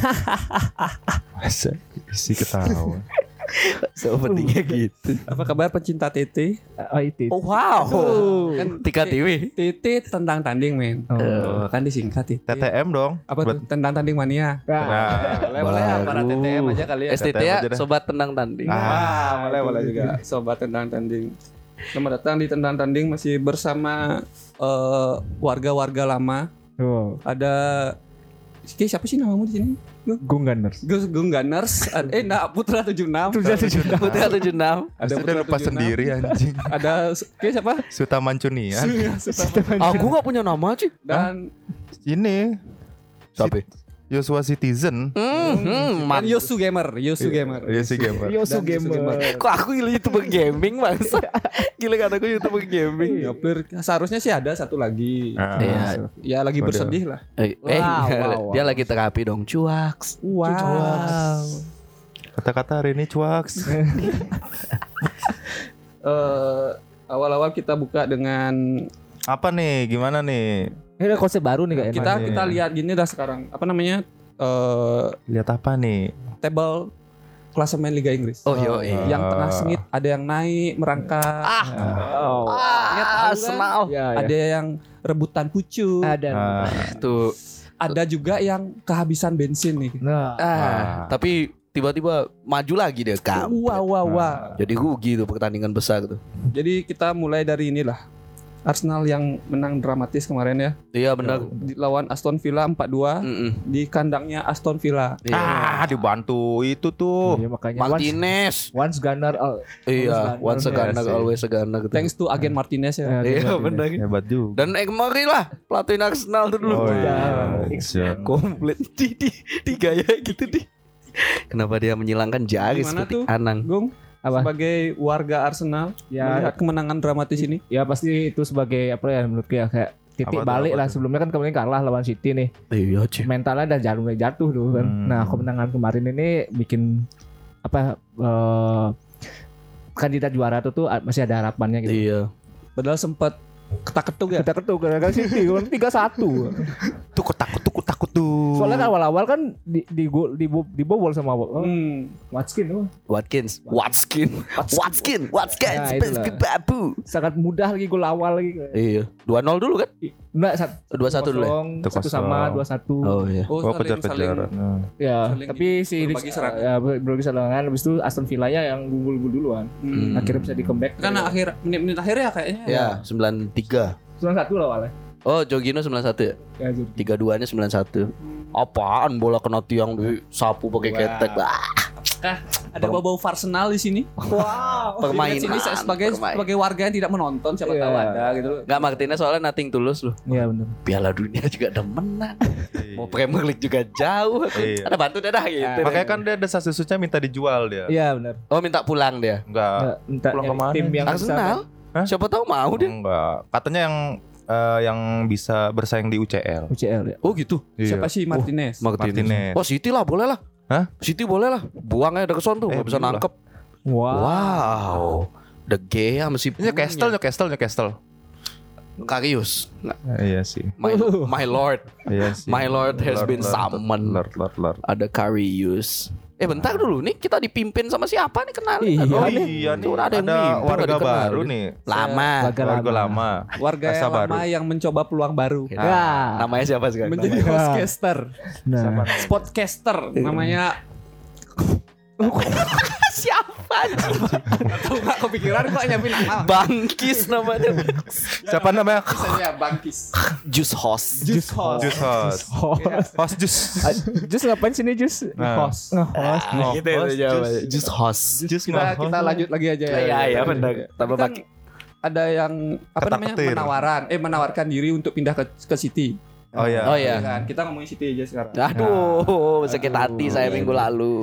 Masa isi ketawa. Sepertinya gitu. Apa kabar pecinta TT? Oh itu. Oh wow. Kan Tika TV. TT tentang tanding men. Oh. Oh, kan disingkat TT. TTM dong. Apa tuh tentang tanding mania? Nah, Nah, Boleh boleh para TTM aja kali ya. STT ya sobat tendang tanding. Ah. Ah, boleh boleh juga. Sobat tendang tanding. Selamat datang di tendang tanding masih bersama eh, warga-warga lama. oh, Ada siapa sih namamu di sini? Gung Gunners. Gus Gung Gunners. Eh, nah, Putra 76. Sudah tujuh tahun. Putih 76. Ada Putra lepas 76. sendiri anjing. Ada Ki siapa? Suta Mancunian. Aku gak punya nama sih. Dan Ini Siapa? Joshua Citizen. Hmm, hmm, man. Yosu Gamer, Yosu Gamer. Iya gamer. Yosu Dan Yosu Gamer. Kok aku gila youtuber gaming bangsa Gila kan aku youtuber gaming Nyoplir. Seharusnya sih ada satu lagi. Ah. Iya Ya lagi Waduh. bersedih lah. Eh, eh, Wow, wow, wow. dia lagi terapi dong Cuaks Wow. Kata-kata hari ini cuaks. Eh, awal-awal kita buka dengan Apa nih? Gimana nih? Ini ada konsep baru nih kayaknya. kita nih? kita lihat gini dah sekarang. Apa namanya? Eh Lihat apa nih? table klasemen Liga Inggris. Oh yo iya Yang tengah sengit ada yang naik merangkak. Ah Oh. Ah, kan? Ya, ya. Ada yang rebutan pucuk. ada. Ah, Tuh Ada juga yang kehabisan bensin nih. Nah, ah, Ah. Tapi tiba-tiba maju lagi dia kam Wah wah wah. Jadi rugi tuh pertandingan besar tuh Jadi kita mulai dari inilah. Arsenal yang menang dramatis kemarin ya Iya benar di lawan Aston Villa 4-2 Mm-mm. di kandangnya Aston Villa. Iya. Ah, dibantu itu tuh. iya, makanya Martinez once Gunner Iya Once Once a gunner Iya sih. always a gunner gitu. Thanks to agen Martinez ya. Iya benar Hebat juga. Dan Emery lah Pelatih Arsenal tuh dulu Oh iya. iya. komplit di, di, di gaya gitu di kenapa dia menyilangkan jari Gimana seperti tuh? Anang Gung, apa? sebagai warga Arsenal Ya, melihat kemenangan dramatis ini. ya pasti itu sebagai apa ya menurutku ya kayak titik Apa balik apa lah. sebelumnya kan kemarin kalah lawan City nih. Iya mentalnya udah jatuh jatuh dulu kan. Hmm. nah kemenangan kemarin ini bikin apa eh, kandidat juara tuh tuh masih ada harapannya gitu. Iya. Padahal sempat ketak-ketuk ya. kita ketuk gara-gara City kan tiga satu. Tuh tuh kok takut tuh. soalnya kan awal-awal kan di di gol di dibobol sama oh, Hmm. Watskin tuh Watkins. Watskin. Watskin. Watkins Nah, babu sangat mudah lagi gol awal lagi. Iya. 2-0 dulu kan? Enggak satu 2-1 dulu ya? satu Satu sama dua satu. Oh iya. Oh, Oh saling- Nah. ya tapi si berbagi serangan. ya berbagi serangan. Habis itu Aston Villa nya yang unggul duluan. Hmm. akhirnya bisa di comeback. Kan akhir menit-menit akhir ya kayaknya. ya 93 cuma satu lah awalnya oh Jorginho 91 ya ya itu 32 nya 91 apaan bola kena tiang di sapu pakai Wah. ketek ah, Kah, ada bau-bau Arsenal di sini. Wow. Permainan, Sini saya sebagai permainan. sebagai warga yang tidak menonton siapa Iya. tahu ada gitu loh. Nggak Martinez soalnya nothing tulus loh iya benar Piala dunia juga udah menang Mau Premier League juga jauh. Iya. Ada bantu dah dah gitu Makanya kan dia desa susutnya minta dijual dia. iya benar Oh minta pulang dia Enggak. Nggak, minta pulang ke mana? tim yang Arsenal Hah? Siapa tahu mau dia Enggak. Katanya yang eh, yang bisa bersaing di UCL. UCL ya Oh gitu Siapa sih Martinez? Martinez. Oh City lah boleh lah Hah? City boleh lah Buang aja dari son tuh Eh, nggak bisa nangkep wow, Wow The Gea masih Ini Newcastle, Newcastle, Newcastle. Karius Nggak, Iya sih. my, my lord Iya sih. My lord has been Lord, summoned. Lord, Lord, Lord. Ada Karius Eh bentar dulu nih kita dipimpin sama siapa nih kenalin Iya, Oh nih. iya nih, Tuh, ada ada, yang mimpin, nggak warga dikenal baru nih. Lama Warga Warga lama. lama. Warga yang baru. lama yang mencoba peluang baru. ya Namanya siapa sekarang? Menjadi Namanya. hostcaster, nah spotcaster namanya. siapa Aku nggak kepikiran kok nyapin nama. Bangkis namanya Siapa namanya? Saya Bangkis. Juice Host Juice host. Jus host. host Host jus. Jus ngapain sini Jus Nah. host nge-host Oh, Gitu ya. Juice Host Jus Kita kita lanjut lagi aja ya. Iya iya benar Tambah Kan pakai ada yang apa namanya menawaran eh menawarkan diri untuk pindah ke ke City. Oh iya. Oh iya kan? Kita ngomongin City aja sekarang. Aduh sakit hati saya minggu lalu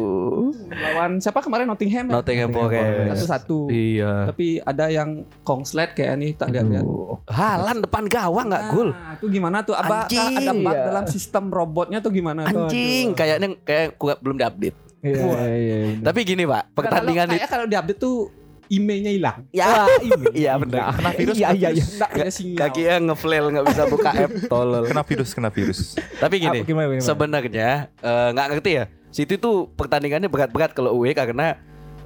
Lawan siapa kemarin Nottingham ya? Nottingham Forest Satu-satu. Iya Tapi ada yang kongslet kayak nih tak lihat-lihat. Halan depan gawang nggak gol Nah, itu gimana tuh? Apa Anjing. ada bug Iya. dalam sistem robotnya tuh gimana tuh? Anjing kayaknya kayak gua belum diupdate iya iya iya Tapi gini pak Pertandingan di kayak kalau diupdate tuh emailnya hilang. Ya, Wah, ini. iya benar. Kena virus. Iya iya iya. Nggak ada sinyal. Kaki yang ngeflail nggak bisa buka app tolol. Kena virus, kena virus. Tapi gini, Ah, gimana, gimana? sebenarnya eh, nggak ngerti ya. City tuh pertandingannya berat-berat kalau UE karena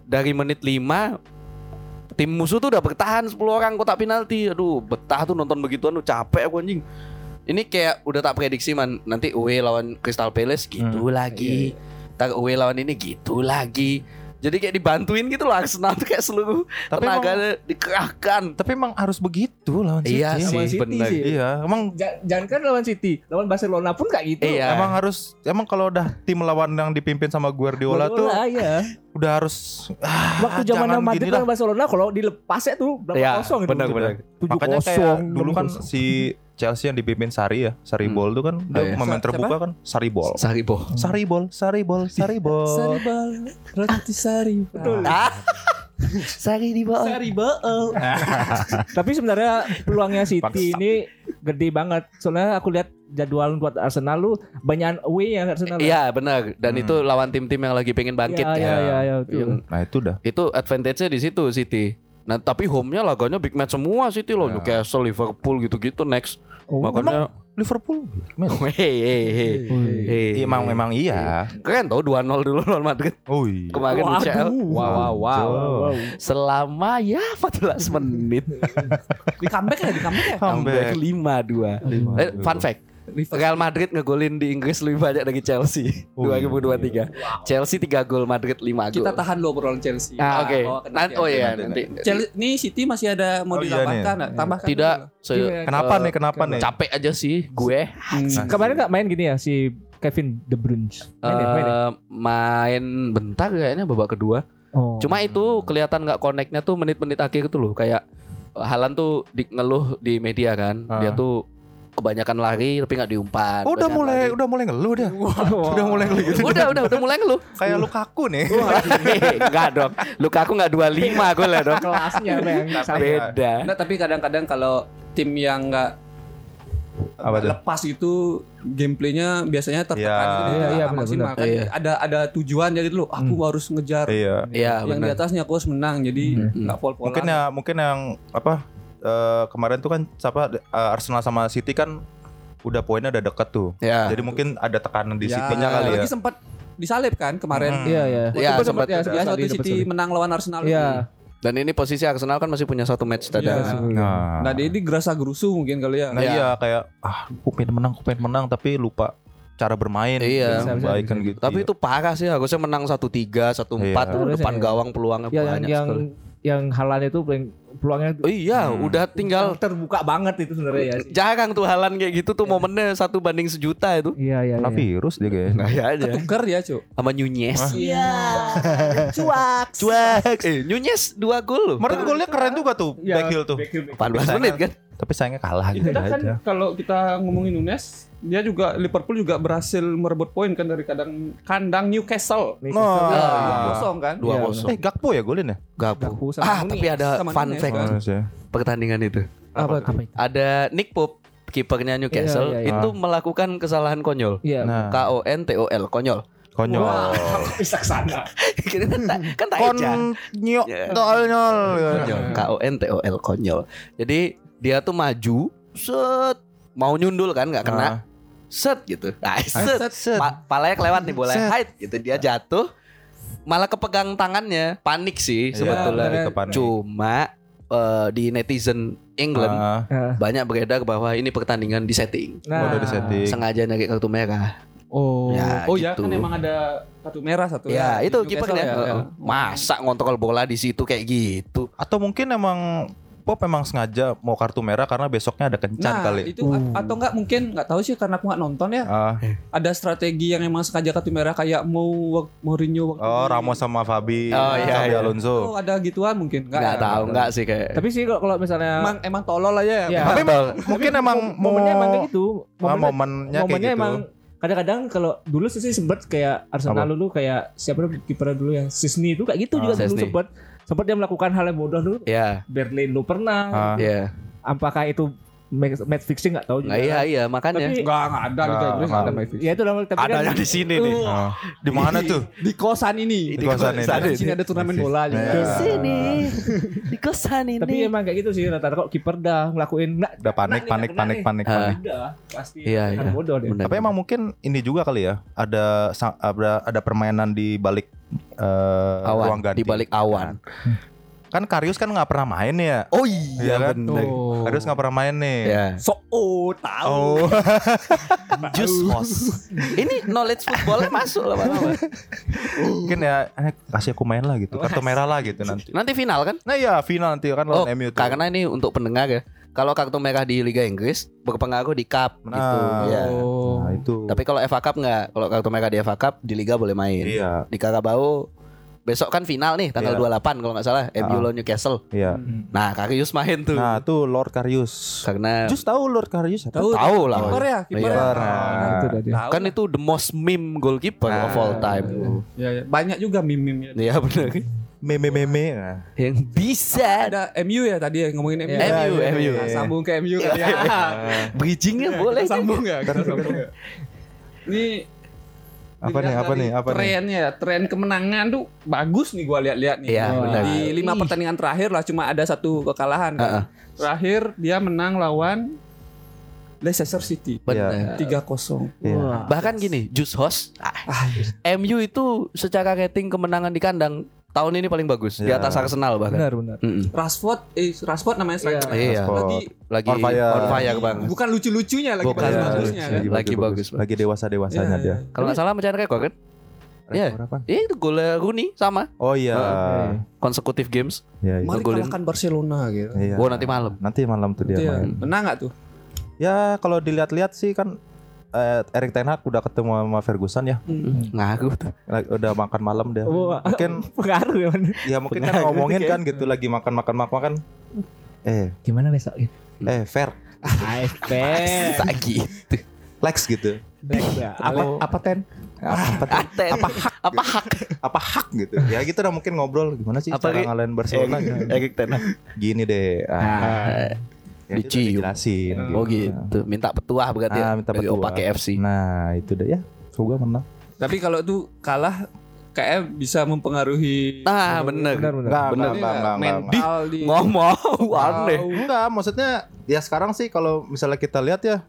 dari menit 5 tim musuh tuh udah bertahan 10 orang kotak penalti. Aduh, betah tuh nonton begituan tuh capek aku anjing. Ini kayak udah tak prediksi man nanti UE lawan Crystal Palace gitu lagi. Ntar UE lawan ini gitu lagi. Jadi kayak dibantuin gitu loh Arsenal tuh kayak seluruh Tapi tenaganya dikerahkan. Tapi emang harus begitu lawan City. Iya Lawan sih, City benar. sih. Iya, emang Ja- Jangan kan lawan City, lawan Barcelona pun kayak gitu. Iya. emang harus emang kalau udah tim lawan yang dipimpin sama Guardiola, tuh Guardiola, iya. udah harus ah, Waktu zaman Madrid lawan Barcelona kalau dilepasnya tuh berapa Iya, kosong itu? benar, benar. Tujuh Makanya kayak dulu kan si Chelsea yang dipimpin Sari ya, Sari Hmm. Ball tuh kan dia Oh, iya. momen Sa- terbuka kan Sari Ball. Saribo. Sari Ball, Sari Ball, Sari Ball. Saribal, roti sari. Betul. Ah. Sari di bawah. Saribal. Tapi sebenarnya peluangnya City ini gede banget. Soalnya aku lihat jadwal buat Arsenal lu banyak away ya Arsenal. ya. Iya benar dan Hmm. itu lawan tim-tim yang lagi pengen bangkit Iya, ya. iya, iya, iya, betul. Yang- Nah, itu dah. itu advantage-nya di situ City. Nah tapi home-nya laganya big match semua City loh Ya. Newcastle, Liverpool gitu-gitu next. Oh, Makanya Liverpool. Men. hei hei hei. Hei. Emang memang iya. Keren tau 2-0 dulu lawan Madrid Oh iya. kemarin Waduh. UCL. Wow, wow, wow. wow. Selama ya 14 menit. Di comeback ya, di comeback ya. Comeback. 5-2. Lima, Eh, fun fact. Real Madrid ngegolin di Inggris lebih banyak dari Chelsea Oh, 2023. Chelsea 3 gol, Madrid 5 gol. Kita tahan dulu obrolan Chelsea. Ah, Oke. Nanti Oh aja. iya nanti, nanti. Chelsea, nih City masih ada mau Oh, iya ditambahkan, nggak? tambahkan. Tidak, se- Iya. Kenapa eh, nih? Kenapa nih? Capek aja sih gue. Nah, Kemarin nggak main gini ya si Kevin De Bruyne. Main ya, main ya? Eh, main bentar kayaknya babak kedua. Oh. Cuma itu kelihatan nggak connectnya tuh menit-menit akhir itu loh kayak Halan tuh di, ngeluh di media kan. Ah. Dia tuh kebanyakan lari tapi nggak diumpan. Oh, udah mulai lari. udah mulai ngeluh dah. Wah. Udah mulai ngeluh gitu. udah udah udah mulai ngeluh. Kayak Lukaku nih. Enggak dong. Luka aku nggak 25 gue lah dong. kelasnya Bang. Beda. Nggak, tapi kadang-kadang kalau tim yang nggak Apa tuh? lepas itu gameplaynya biasanya tertekan Iya. gitu, iya, benar, maksimal benar. kan Iya. ada ada tujuan jadi loh aku harus ngejar Iya. Iya yang di benar. atasnya aku harus menang jadi Hmm. nggak pol-polan Mungkin ya mungkin yang apa eh, kemarin tuh kan siapa eh, Arsenal sama City kan udah poinnya udah deket tuh. Ya. Jadi mungkin ada tekanan di Ya, City-nya kali ya. lagi sempat disalib kan kemarin Hmm. Iya iya. Iya, Sempat- sempat ya, ya sempat waktu City menang lawan Arsenal Iya. Dan ini posisi Arsenal kan masih punya satu match tadi. Iya. Nah, nah jadi gerasa gerusu mungkin kali ya nah Iya. iya kayak ah, aku pengen menang, aku pengen menang tapi lupa cara bermain. Iya. Yang baik kan gitu. Tapi itu parah sih harusnya menang 1-3, 1-4 Iya. depan ya. gawang peluangnya Ya, banyak yang sekali. yang halan itu paling peluangnya Oh iya, Hmm. udah tinggal terbuka banget itu sebenarnya ya. jarang tuh halan kayak gitu tuh momennya satu banding sejuta itu. Iya iya. Iya. virus dia kayaknya. Nah ya aja. tukar ya cu Sama Nunez. Iya. Cuak. Cuek. Eh, Nunez dua gol loh. Kemarin golnya keren juga tuh Iya, back heel tuh. 14 menit kan. Tapi sayangnya kalah gitu kan aja. kalau kita ngomongin Nunes dia juga Liverpool juga berhasil merebut poin kan dari kadang kandang Newcastle Nih, Nah. Dua Ah. kosong kan Dua Iya, kosong. Eh Gakpo ya golin ya? Gakpo. Gakpo sama Ah, Nunez. tapi ada Sama fun Nunez, fact kan? Ya. pertandingan itu. apa Apa itu? Ada Nick Pope kipernya Newcastle Iya, iya, iya. itu melakukan kesalahan konyol. Iya. Nah, K O N T O L konyol. konyol. Bisa ke sana. kan tak kan eja. Ya. Konyol. K O N T O L konyol. Jadi dia tuh maju, set mau nyundul kan nggak kena, Ah. set gitu. Nah, set, set, set. Pa- palanya kelewat nih bola Set. height gitu dia jatuh malah kepegang tangannya panik sih Iya, sebetulnya panik. cuma eh, di netizen England Ah, Nah, banyak beredar bahwa ini pertandingan di setting udah di setting. sengaja nyari kartu merah oh Ya, oh ya gitu. kan emang ada kartu merah satu ya itu Newcastle kipernya ya, ya. Masa ngontrol bola di situ kayak gitu Atau mungkin emang Pop memang sengaja mau kartu merah karena besoknya ada kencan Nah, kali. itu a- atau enggak mungkin nggak tahu sih karena aku nggak nonton ya. Ah, Ada strategi yang emang sengaja kartu merah kayak mau Mourinho waktu oh Ramos sama Fabi, Oh, iya, iya. Alonso. Oh, ada gituan mungkin. nggak ya? tahu nggak sih kayak Tapi sih kalau kalau misalnya Emang emang tolol aja ya. Iya. Tapi Betul. mungkin emang mau momennya emang kayak gitu. ah, Momennya, momennya kayak momennya gitu. emang kadang-kadang kalau dulu sih sempet kayak Arsenal Apa? dulu kayak siapa tuh kipernya dulu yang Sisni itu kayak gitu Ah, juga dulu Szczesny. sempet sempet dia melakukan hal yang bodoh dulu. Ya Berlin dulu pernah. Ah, ya apakah itu match, match fixing nggak tahu juga. Nah, iya iya makanya. Tapi- Enggak, enggak ada Liga Nggak, Inggris, enggak ada nggak. Mayfield. Ya itu lah tapi kan Adanya di sini nih. Ah. Di mana tuh? Di kosan ini. Di kosan ini. Di sini ada turnamen bola juga. Di sini di kosan ini. tapi emang kayak gitu sih rata-rata kok kiper dah ngelakuin nggak Udah panik, panik, panik, panik, panik. udah pasti Iya, akan iya. Tapi emang mungkin ini juga kali ya. Ada ada, ada permainan di balik eh, awan ruang ganti. di balik awan. Kan Karius kan nggak pernah main ya. Oh Iya kan? bener. Oh. Karius nggak pernah main nih. Ya. So, oh, tahu. Oh, Just host. Ini knowledge footballnya masuk lama-lama. mungkin ya eh, kasih aku main lah gitu. Kartu merah lah gitu nanti. Nanti final kan? Nah iya final nanti kan Oh, lawan MU tuh. karena ini untuk pendengar ya. Kalau kartu merah di Liga Inggris berpengaruh di cup gitu. Nah. Ya. Oh. Nah itu. Tapi kalau FA Cup nggak. Kalau kartu merah di FA Cup di Liga boleh main. Iya, Di Carabao besok kan final nih tanggal Iya. 28 kalau nggak salah MU lawan Newcastle. iya. Nah, Karius main tuh. Nah tuh Lord Karius. Karena Just tahu Lord Karius apa? Tahu, Tahu lah. Kiper ya, kiper. Iya. ya. Kiper. Nah, itu kan itu the most meme goalkeeper of all time. Ya, ya. Banyak juga meme-meme ya. Iya benar. Meme meme. Nah. Yang bisa Ada MU ya tadi ya ngomongin MU. Iya, MU, Nah, MU. Sambung ke MU kali ya. bridgingnya boleh. Sambung ya, kita sambung ya. Ini Apa nih, apa nih, apa nih? trennya, tren kemenangan tuh bagus nih gua lihat-lihat nih. Iya, benar. Di lima pertandingan terakhir lah cuma ada satu kekalahan kan. Heeh. Terakhir dia menang lawan Leicester City. Benar. 3-0. Iya. Wah. Bahkan gini, Just Host Ah, MU itu secara rating kemenangan di kandang tahun ini paling bagus di Iya. atas Arsenal bahkan. benar benar Mm-mm. Rashford, eh Rashford namanya striker. Iya. Rashford. Lagi Lagi On fire. on fire banget. bukan lucu-lucunya lagi Bukan. bagus-bagusnya kan. Lagi Lagi bagus, Bang. Lagi dewasa dewasanya Iya, dia. iya. Kalau nggak salah mencari rekor kan? Iya. Rekor apa? Ya itu gol Rooney sama Oh iya. consecutive games. Iya, iya. Mari kalahkan Barcelona gitu. Iya. Oh nanti malam. Nanti malam tuh dia Itu ya. main. Menang gak tuh? Ya kalau dilihat-lihat sih kan eh, Erik Ten Hag udah ketemu sama Ferguson ya. Ngaruh tuh. Udah makan malam dia. Wah. Mungkin pengaruh ya ya mungkin kan ngomongin gitu kan gitu lagi makan-makan makan eh gimana besok ya eh fair AFP Sagi. Lex gitu. Apa apa ten? Apa tuh? Apa hak? Apa hak? apa hak gitu. Ya gitu udah mungkin ngobrol gimana sih Apa, cara ngalahin Barcelona gitu. Erik Ten Hag. Gini deh. Ah, Ah, ya, itu udah dicium. dijelasin. Oh gitu. Minta petuah berarti Ah, ya. minta Dari petua. Opa KFC. Nah, itu deh ya. Semoga menang. Tapi kalau tuh kalah kayak bisa mempengaruhi Nah, bener. benar benar Enggak, Bener. enggak, mental di Ngomong aneh. Enggak, maksudnya ya sekarang sih kalau misalnya kita lihat ya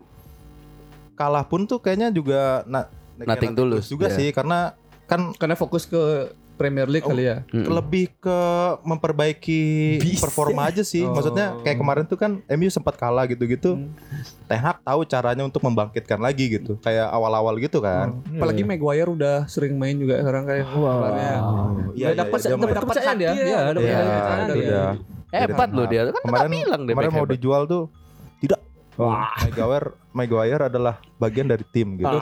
kalah pun tuh kayaknya juga na Nothing tulus, juga ya. sih karena kan karena fokus ke Premier League kali ya. Mm-mm. lebih ke memperbaiki Bisa. performa aja sih. Oh. Maksudnya kayak kemarin tuh kan MU sempat kalah gitu-gitu. Ten Hag tahu caranya untuk membangkitkan lagi gitu. Kayak awal-awal gitu kan. Apalagi Maguire udah sering main juga sekarang kayak Wow. kemarinnya. Iya, Udah dapat iya, dia dapat kepercayaan dia. Iya, dapat Iya, kepercayaan dia. dia. Hebat loh dia. Kan Kemarin kemarin bilang deh kemarin mau dijual tuh tidak. Wah. Maguire Maguire adalah bagian dari tim gitu.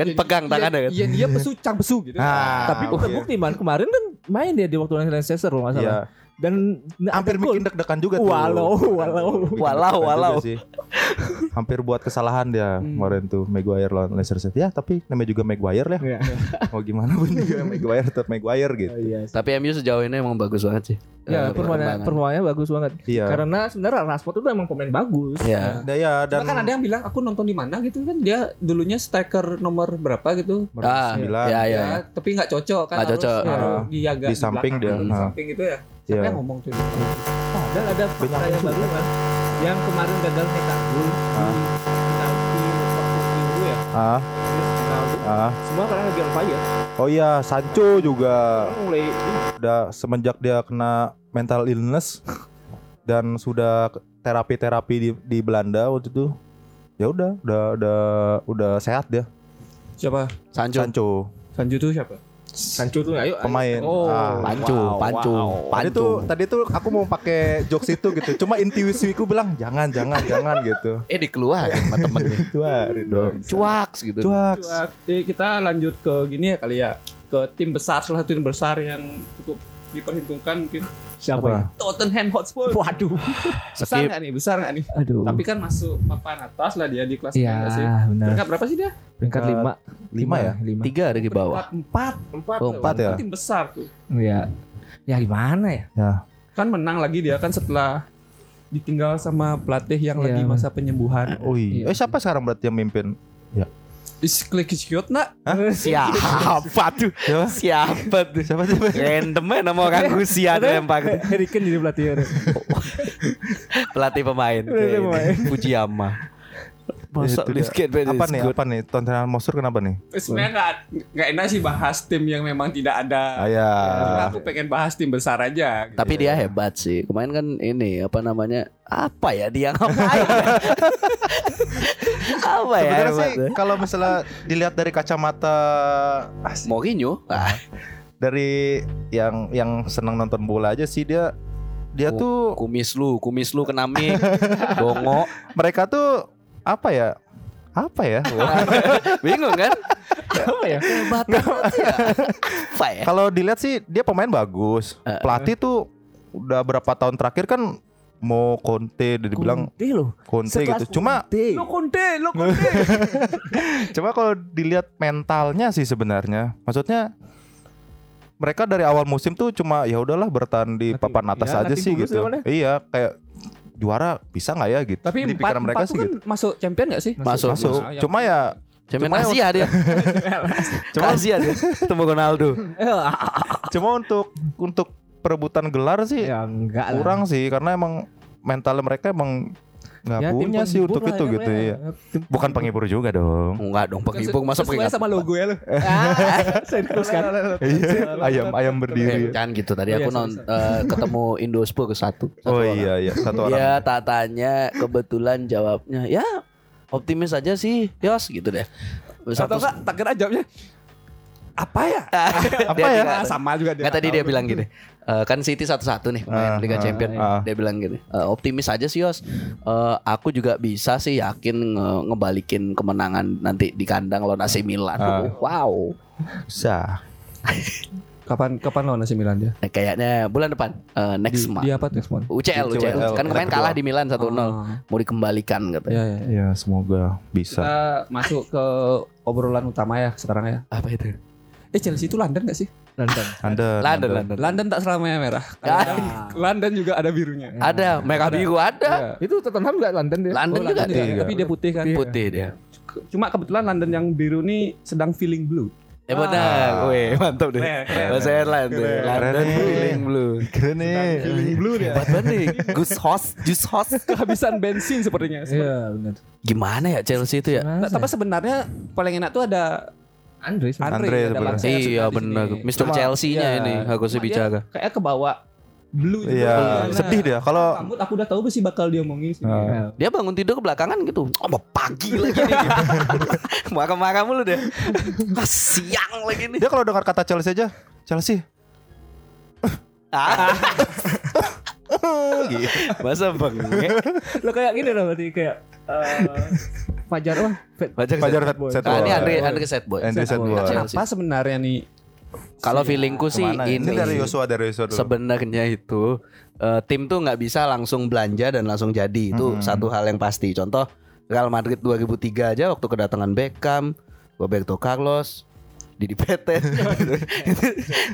Kan pegang tangannya kan. Iya, dia pesu cang pesu gitu. Nah, tapi iya. terbukti man kemarin kan main dia di waktu Leicester kalau nggak salah Iya. Dan Hampir bikin deg-degan juga tuh. walau walau Bikin Walau, walau. sih. Hampir buat kesalahan dia kemarin tuh Maguire lawan Leicester City. Ya, tapi namanya juga Maguire ya. Iya. Mau gimana pun juga Maguire tetap Maguire gitu. iya Tapi MU sejauh ini emang bagus banget sih. Ya, Eh, performanya, bagus banget. Iya. Karena sebenarnya Rashford itu emang pemain bagus. Iya. Nah, ya dan Cuma kan ada yang bilang aku nonton di mana gitu kan dia dulunya striker nomor berapa gitu. nomor Ah, sembilan. iya, iya. Ya, tapi nggak cocok kan Nggak harus cocok. naruh Ah. di agak Di samping belakang, dia. di Ah. samping itu ya. Siapa Iya. yang ngomong tuh? Oh, dan ada fakta yang baru kan. Yang kemarin gagal nyetak gol Ah. di penalti waktu minggu ya. Ah, penalti. ah. Semua karena lagi on fire. Oh iya, Sancho juga mulai udah semenjak dia kena mental illness dan sudah terapi-terapi di di Belanda waktu itu. Ya udah, udah udah udah sehat dia. Siapa? Sancho. Sancho, Sanju tuh siapa? Sancho tuh ayo. pemain. Oh, Ah. Pancu, Wow, pancu, wow. Tadi pancu. tuh tadi tuh aku mau pakai jokes itu gitu. Cuma intuisiku bilang jangan jangan jangan gitu. Eh dikeluarin sama temennya. Keluarin dong. Cuaks gitu. Cuaks. Eh, kita lanjut ke gini ya kali ya. Ke tim besar salah satu tim besar yang cukup diperhitungkan mungkin Siapa ya? Tottenham Hotspur. Waduh. Besar nggak nih? Besar nggak nih? Aduh. Tapi kan masuk papan atas lah dia di kelas Iya, nggak sih? benar. Peringkat berapa sih dia? Peringkat Eh, lima. lima ya? Lima. Tiga dari bawah. Peringkat empat. Empat. Oh, empat ya? Kan Tim besar tuh. Iya. Ya gimana ya? Kan menang lagi dia kan setelah ditinggal sama pelatih yang Iya, lagi Mas. masa penyembuhan. Oh iya. Eh siapa sekarang berarti yang mimpin? Is klik iskiot nak? Siapa tuh? Siapa? Siapa tuh? Siapa sih? Random aja nama orang Rusia tuh lempar Harry Kane jadi pelatih. pelatih pemain. Pelatih pemain. Fujiyama. Masa di dia. skateboard apa nih? good? Apa nih? Tontonan Mosur kenapa nih? Sebenarnya nggak nggak enak sih bahas tim yang memang tidak ada. Ah, ya. Aku pengen bahas tim besar aja. gitu. Tapi dia hebat sih. Kemarin kan ini apa namanya? Apa ya dia ngapain? ya? apa ya? Sebenarnya sih ya? kalau misalnya dilihat dari kacamata Mourinho? Ah, dari yang yang senang nonton bola aja sih dia dia Oh. tuh kumis lu, kumis lu kena mic. Dongo. mereka tuh apa ya? Apa ya? Bingung kan? Apa ya? Hebat ya. Apa ya? Kalau dilihat sih dia pemain bagus. Pelatih tuh udah berapa tahun terakhir kan mau Conte dia dibilang Conte loh. Conte Sekelas gitu. Cuma Conte. Lo konte, lo konte. Cuma kalau dilihat mentalnya sih sebenarnya, maksudnya mereka dari awal musim tuh cuma ya udahlah bertahan di Nanti- papan atas ya, aja sih gitu. Iya, kayak juara bisa nggak ya gitu. Tapi di empat, pikiran mereka empat sih tuh kan gitu. masuk champion gak sih? Masuk. Masuk. Masuk. Cuma ya Cemen Cuma Asia dia. Cuma- Asia dia. Temu Ronaldo. cuma untuk untuk perebutan gelar sih Ya enggak lah. kurang sih karena emang mental mereka emang nggak Ya, punya sih penghibur untuk lah itu ya, gitu ya. ya. Bukan penghibur juga dong. Enggak dong, penghibur masa Sesuai peringkat. sama logo ya lo. Sirkus kan. Iya, ayam ayam Eh, berdiri. jangan gitu tadi Iya, aku sorry, non eh, ketemu Indospur ke satu. satu Oh iya iya satu orang. Ya tak tanya kebetulan jawabnya ya optimis aja sih Yos gitu deh. Atau enggak tak kira jawabnya apa ya? Apa Dia ya? sama juga dia. Nggak tadi dia bilang gini. "Eh, kan City satu-satu nih pemain Liga ah, Champion. ah. Dia bilang gini, "Eh, optimis aja sih Yos. Eh, aku juga bisa sih yakin nge- ngebalikin kemenangan nanti di kandang lawan AC Milan. Ah. Wow. Bisa. Kapan kapan lawan AC Milan dia? Eh, kayaknya bulan depan eh, next Di, month. di apa tuh? Mon? UCL, UCL. UCL. Kan kemarin Kedua. kalah di Milan 1-0. Ah. Mau dikembalikan katanya. Ya, ya. Ya semoga bisa. Kita masuk ke obrolan utama ya sekarang ya. Apa itu? Eh Chelsea itu London gak sih? London. London. London, London. London tak selamanya merah. Ah. London juga ada birunya. Ada, merah biru ada. Ya. Itu Tottenham juga London dia. London Oh, juga London ada. juga. Tapi dia putih kan. Putih dia. Cuma kebetulan London yang biru nih sedang feeling blue. Eh benar. Weh, mantap deh. Bahasa Airline tuh. London feeling blue. Keren nih. Feeling blue dia. Hebat banget nih. Gus host, Jus host. Kehabisan bensin sepertinya. Iya benar. Gimana ya Chelsea itu ya? Nah, tapi sebenarnya paling enak tuh ada Andre Andre, Andre Iya benar. Cuma- Chelsea-nya Iya. ini dia bicara. Kayak kebawa blue juga. Iya, Nah, sedih dia kalau Rambut aku udah tahu sih bakal diomongin sih. Ah. Dia bangun tidur ke belakangan gitu. Oh, mau pagi lagi nih. Marah-marah mulu deh. Siang lagi nih. dia kalau dengar kata Chelsea aja, Chelsea. Ah, gitu. masa bengek? Lo kayak gini loh berarti kayak eh, Fajar wah. Baca Fajar set. Ah, ini boy. Andre Andre set boy. Andre set boy. Apa sebenarnya nih? Kalau feelingku sih Ke mana ya? ini, Ini dari Yosua dari Yosua dulu. sebenarnya itu eh, tim tuh nggak bisa langsung belanja dan langsung jadi itu Hmm. satu hal yang pasti. Contoh Real Madrid 2003 aja waktu kedatangan Beckham, Roberto Carlos, Didi Petet,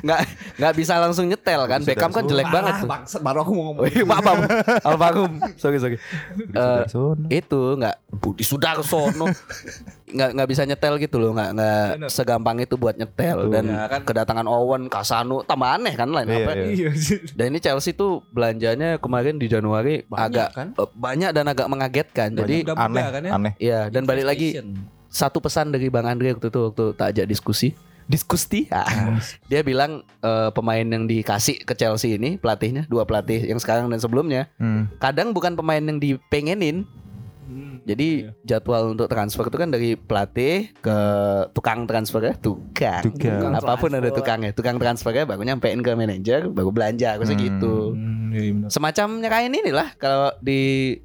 nggak nggak bisa langsung nyetel kan. Beckham kan jelek Ah, banget tuh. bangsat, baru aku mau ngomong. Iya, maaf, maaf. Almarhum. Sorry, sorry. Eh, Sono. itu nggak Budi Sudarsono nggak nggak bisa nyetel gitu loh nggak nggak segampang itu buat nyetel dan Ya, kan. kedatangan Owen Kasano tambah aneh kan lain Iya, apa iya. Iya sih. dan ini Chelsea tuh belanjanya kemarin di Januari Banyak, agak kan? eh, banyak dan agak mengagetkan jadi Muda-muda aneh, kan ya? aneh. ya dan balik lagi satu pesan dari Bang Andre waktu itu waktu tak ajak diskusi. Diskusi? Ah. dia bilang eh, pemain yang dikasih ke Chelsea ini pelatihnya dua pelatih yang sekarang dan sebelumnya Hmm. kadang bukan pemain yang dipengenin. Jadi jadwal untuk transfer itu kan dari pelatih ke tukang transfer ya? Tukang, Tukang. apa pun ada tukangnya. Tukang transfernya baru nyampein ke manajer baru belanja aku Hmm. gitu. Semacam nyerahin inilah kalau di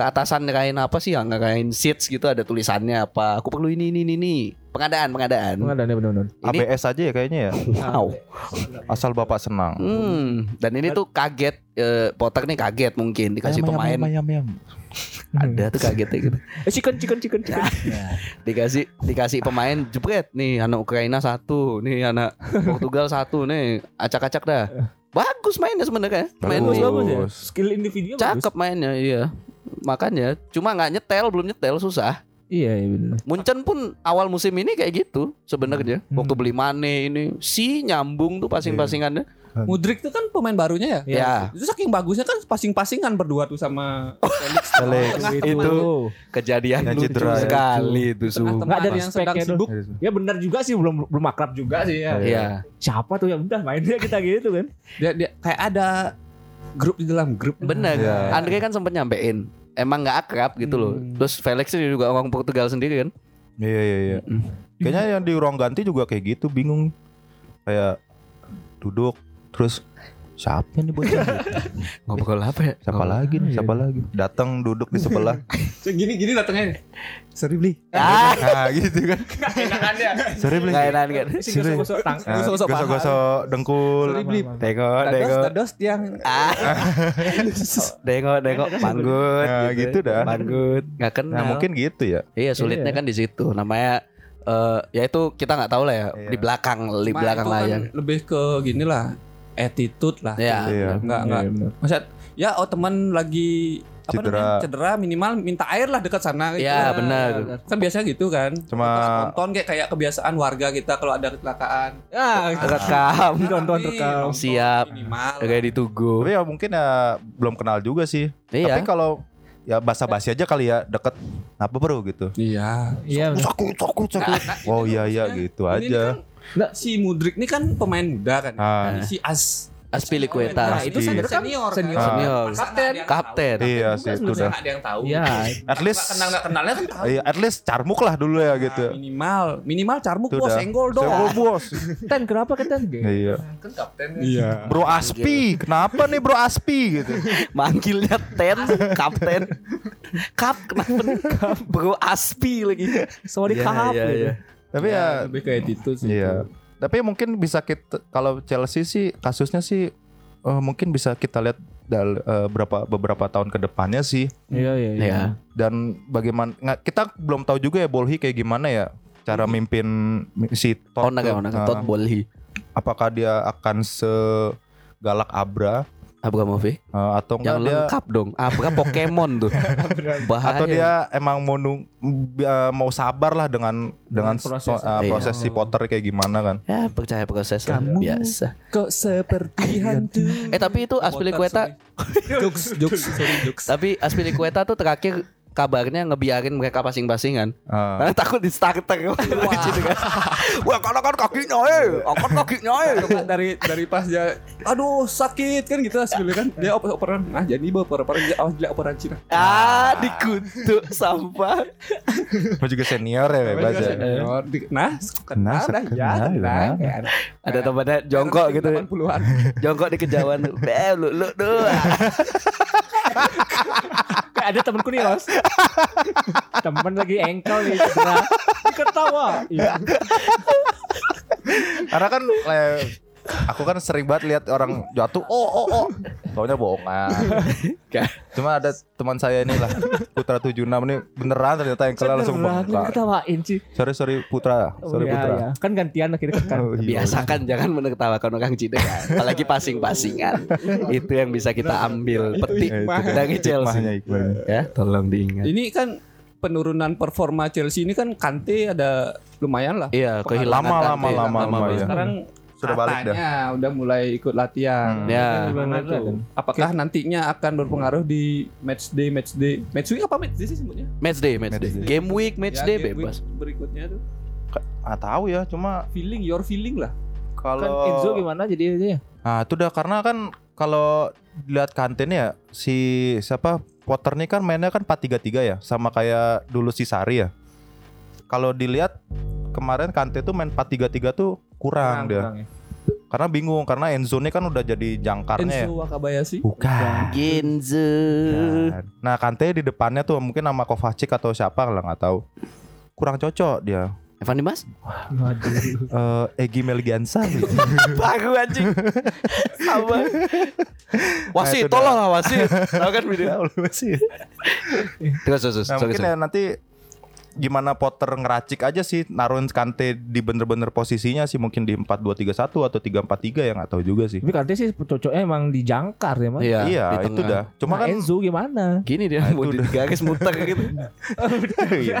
ke atasan nyerahin apa sih yang nyerahin seats gitu ada tulisannya apa aku perlu ini ini ini, ini pengadaan pengadaan Pengadaan benar-benar. ini ABS aja ya kayaknya ya. wow Asal bapak senang. hmm. dan ini tuh kaget eh, Potter nih kaget mungkin dikasih Ayam, pemain ayam, ayam, ayam. ada tuh kagetnya gitu Eh, chicken chicken chicken chicken. dikasih dikasih pemain jebret nih anak Ukraina satu nih anak Portugal satu nih acak-acak dah bagus mainnya sebenarnya. Main Bagus Bagus. bagus ya. Skill individunya bagus. cakep mainnya, iya. Makanya cuma nggak nyetel, belum nyetel susah. Iya, iya benar. Munchen pun awal musim ini kayak gitu sebenarnya. Hmm. Waktu beli Mane ini si nyambung tuh passing-passingannya. Mudrik itu kan pemain barunya ya. Ya, Itu saking bagusnya kan passing-passingan berdua tuh sama Felix. Felix. Tengah itu kejadian Yang lucu cedera ya. sekali itu su. Tengah Nggak ada yang sedang tuh. sibuk. Ya benar juga sih belum belum akrab juga sih ya. Iya. Siapa tuh ya udah mainnya kita gitu kan. Dia, dia kayak ada grup di dalam grup. Bener. Iya. Andre kan sempat nyampein. Emang nggak akrab gitu loh. Hmm. Terus Felix ini juga orang Portugal sendiri kan. Iya iya iya. Mm. Kayaknya yang di ruang ganti juga kayak gitu, bingung. Kayak duduk terus siapa nih bocah? Ngobrol apa ya? Siapa lagi nih? Siapa lagi? Datang duduk di sebelah. Gini gini datangnya. Sorry beli. Ah, nah, gitu kan. Sorry beli. nggak enak kan? Tang. Nah, Gosok-gosok paha. Gosok-gosok dengkul. Sorry beli. Tengok, Dados tengok. dados yang Ah. Tengok, tengok. Manggut. Nah, gitu dah. Manggut. Nggak kenal. Nah, mungkin gitu ya. Iya sulitnya Iya. kan di situ. Namanya eh ya itu kita nggak tahu lah ya Iya. di belakang di belakang kan layar. lebih ke gini lah attitude lah. Iya. Iya. Enggak enggak. Maksud ya oh teman lagi apa Cedera. namanya? Cedera minimal minta air lah dekat sana gitu. Ya Kan. benar. Kan biasa gitu kan. Cuma- Kita tonton kayak kayak kebiasaan warga kita kalau ada kecelakaan. Ah, Rekam. Tonton Tapi rekam. nonton Siap. Minimal. Kayak ditunggu. Tapi ya mungkin ya belum kenal juga sih. Iya. Tapi kalau ya basa-basi aja kali ya deket apa bro gitu. Iya. Iya. Sakut, sakut, sakut. Oh iya iya gitu Ini aja. kan, nggak, si Mudrik ini kan pemain muda kan. Ah. Ini Si As Aspilicueta. Nah, itu senior senior. Senior. kan? Senior. Kapten. Kapten. Iya sih, itu sebenarnya dah. nggak ada yang tahu. Iya. At least kenal nggak kenalnya kan tahu. Iya, at least carmuk lah dulu ya gitu. Nah, minimal minimal carmuk bos senggol dong. Senggol bos. Ten kenapa kan Ten? Iya. Kan kapten. Iya. Bro Aspi, kenapa nih Bro Aspi gitu? Manggilnya Ten, Kapten. Kap kenapa? nih? Bro Aspi lagi. Sorry Iya, kahap iya, gitu. iya. Tapi ya, lebih ke attitude sih. iya. Tapi mungkin bisa kita kalau Chelsea sih kasusnya sih eh, mungkin bisa kita lihat dal eh, berapa beberapa tahun ke depannya sih. Iya iya iya. Iya. Dan bagaimana nggak kita belum tahu juga ya Bolhi kayak gimana ya cara mimpin si Todd. Onak ya, tuh. onak. Nah, Todd Bolhi. apakah dia akan segalak Abra Abramovich. eh, atau enggak Yang dia lengkap dong. Abra Pokemon tuh. Bahaya. atau dia emang mau nung- eh, mau sabar lah dengan dengan proses. so- eh, Iya. proses si Potter kayak gimana kan? Ya percaya proses lah. Kamu- biasa. Kok seperti hantu. Eh tapi itu Aspilicueta jokes jokes sorry jokes. Tapi Aspilicueta tuh terakhir kabarnya ngebiarin mereka passing-passingan Eh, Karena takut di starter Wah gitu kan. Wah karena kan kakinya eh. Angkat kakinya eh. Dari dari pas dia aduh sakit kan gitu sebenarnya kan. Dia oper operan nah jadi bawa oper operan dia awas dia operan Cina. Ah dikutuk sampah. Gua juga senior ya bebas ya. Senior. Di- nah Kenal, kenal dah ya tenang kenal. ya. Ada temannya jongkok gitu. 80-an Jongkok di kejauhan. Eh lu lu tuh Kayak ada temanku nih Ros. Temen lagi engkel nih cedera. Ketawa. Karena kan aku kan sering banget lihat orang jatuh oh oh oh. Taunya bohongan. Cuma ada teman saya ini lah Putra 76 ini beneran ternyata yang kelar langsung Beneran, bengkak. ketawain sih. Sorry sorry Putra, sorry Iya, Putra. iya. Kan gantian akhirnya kan. Oh, iya. Biasakan jangan menertawakan orang cedera Apalagi passing-passingan Itu yang bisa kita ambil Petik Ya, dari Chelsea. Ya tolong diingat ini kan penurunan performa Chelsea ini kan Kante ada lumayan lah Iya kehilangan Lama, Kante. lama, lama, lama, banget. ya. sekarang Sudah balik dah. katanya udah mulai ikut latihan Hmm. Ya Gimana tuh? Apakah nantinya akan berpengaruh di match day, match day, match week apa match day sih sebutnya? Match day, match day. Match day. Game week, match Ya, day game week bebas. Berikutnya tuh Ah tahu ya, cuma feeling your feeling lah. Kan kalau Enzo gimana jadi dia? Nah, itu udah karena kan kalau lihat kantin ya si siapa Potter nih kan mainnya kan 4-3-3 ya, sama kayak dulu si Sari ya. Kalau dilihat kemarin Kante tuh main 4-3-3 tuh kurang, dia. ya. Karena bingung karena Enzo nih kan udah jadi jangkarnya ya. Enzo Wakabayashi. Bukan. Genzo. Bukan. Nah, Kante di depannya tuh mungkin sama Kovacic atau siapa lah nggak tahu. Kurang cocok dia. Evan Dimas? Waduh. Eh Egi Melgiansa gitu. Baru anjing. Sama. Wasit, Nah, tolong lah wasit. Tahu kan video. Terus terus terus. Nah, Sorry, mungkin sorry. ya nanti gimana Potter ngeracik aja sih naruhin Kante di bener-bener posisinya sih mungkin di 4-2-3-1 atau 3-4-3 ya nggak tahu juga sih. Tapi Kante sih cocoknya emang di jangkar ya mas. Iya, iya, di itu dah. Cuma Nah, kan Enzo gimana? Gini dia Nah, mau di garis muter gitu. Iya,